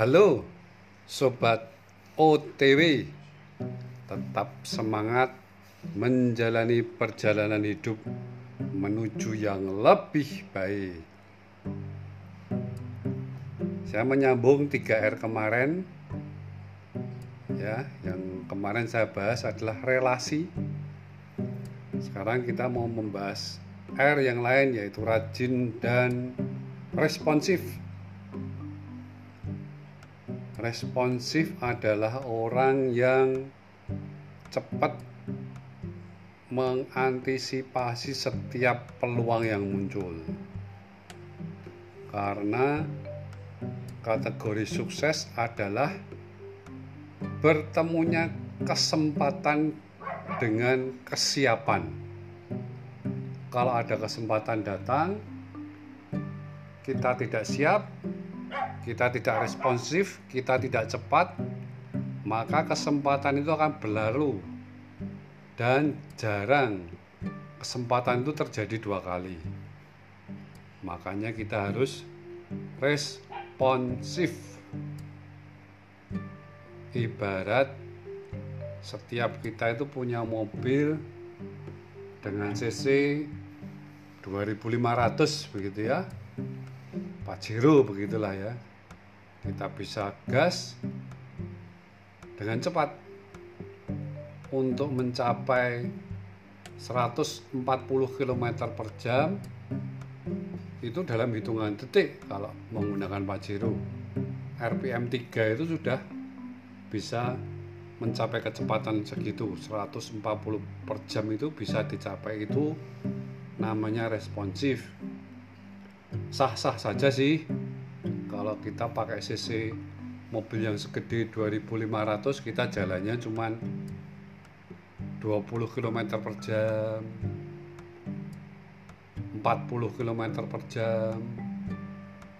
Halo Sobat OTW Tetap semangat menjalani perjalanan hidup menuju yang lebih baik. Saya menyambung 3R kemarin. Ya yang kemarin saya bahas adalah relasi. Sekarang kita mau membahas R yang lain yaitu rajin dan responsif responsif adalah orang yang cepat mengantisipasi setiap peluang yang muncul. Karena kategori sukses adalah bertemunya kesempatan dengan kesiapan. Kalau ada kesempatan datang, kita tidak siap, kita tidak responsif, kita tidak cepat, maka kesempatan itu akan berlalu dan jarang kesempatan itu terjadi dua kali. Makanya kita harus responsif. Ibarat setiap kita itu punya mobil dengan cc 2500 begitu ya. Pajero begitulah ya kita bisa gas dengan cepat untuk mencapai 140 km per jam. Itu dalam hitungan detik kalau menggunakan Pajero RPM 3 itu sudah bisa mencapai kecepatan segitu. 140 per jam itu bisa dicapai. Itu namanya responsif. Sah-sah saja sih kalau kita pakai cc mobil yang segede 2500 kita jalannya cuman 20 km per jam 40 km per jam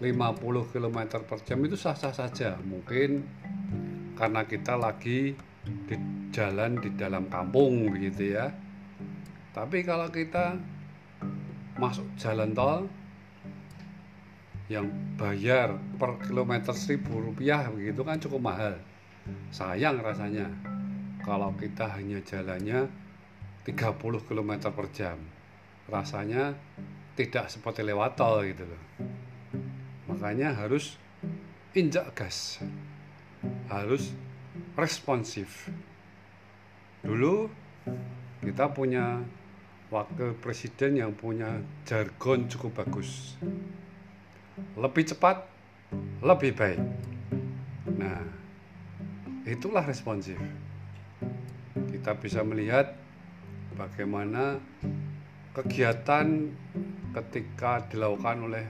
50 km per jam itu sah-sah saja. Mungkin karena kita lagi di jalan di dalam kampung begitu ya. Tapi kalau kita masuk jalan tol yang bayar per kilometer seribu rupiah begitu kan cukup mahal. Sayang rasanya kalau kita hanya jalannya 30 km per jam. Rasanya tidak seperti lewat tol gitu loh. Makanya harus injak gas. Harus responsif. Dulu kita punya wakil presiden yang punya jargon cukup bagus lebih cepat, lebih baik. Nah, itulah responsif. Kita bisa melihat bagaimana kegiatan ketika dilakukan oleh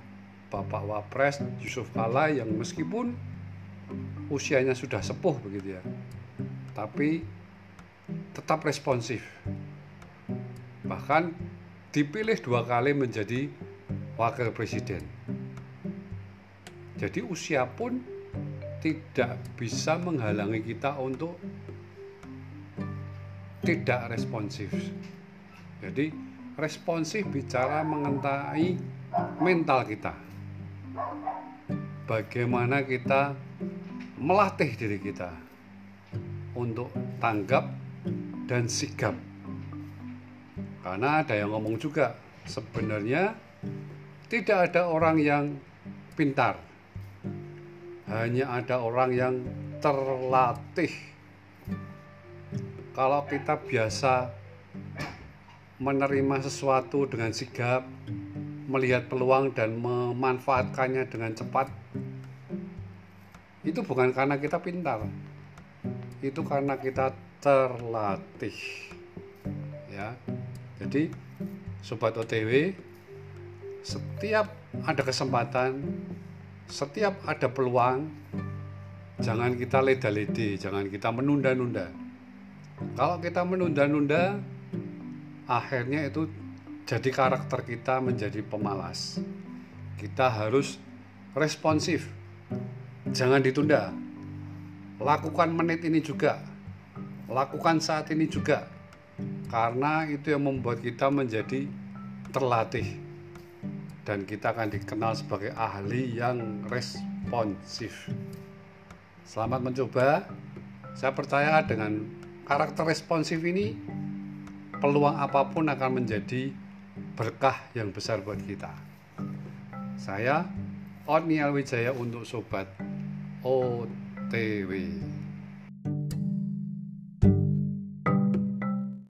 Bapak Wapres Yusuf Kala yang meskipun usianya sudah sepuh begitu ya, tapi tetap responsif. Bahkan dipilih dua kali menjadi wakil presiden. Jadi usia pun tidak bisa menghalangi kita untuk tidak responsif. Jadi responsif bicara mengenai mental kita. Bagaimana kita melatih diri kita untuk tanggap dan sigap. Karena ada yang ngomong juga, sebenarnya tidak ada orang yang pintar hanya ada orang yang terlatih. Kalau kita biasa menerima sesuatu dengan sigap, melihat peluang dan memanfaatkannya dengan cepat, itu bukan karena kita pintar, itu karena kita terlatih. Ya, jadi sobat OTW, setiap ada kesempatan setiap ada peluang jangan kita leda-lede, jangan kita menunda-nunda. Kalau kita menunda-nunda, akhirnya itu jadi karakter kita menjadi pemalas. Kita harus responsif. Jangan ditunda. Lakukan menit ini juga. Lakukan saat ini juga. Karena itu yang membuat kita menjadi terlatih dan kita akan dikenal sebagai ahli yang responsif. Selamat mencoba. Saya percaya dengan karakter responsif ini peluang apa pun akan menjadi berkah yang besar buat kita. Saya Otniel Wijaya untuk Sobat OTW.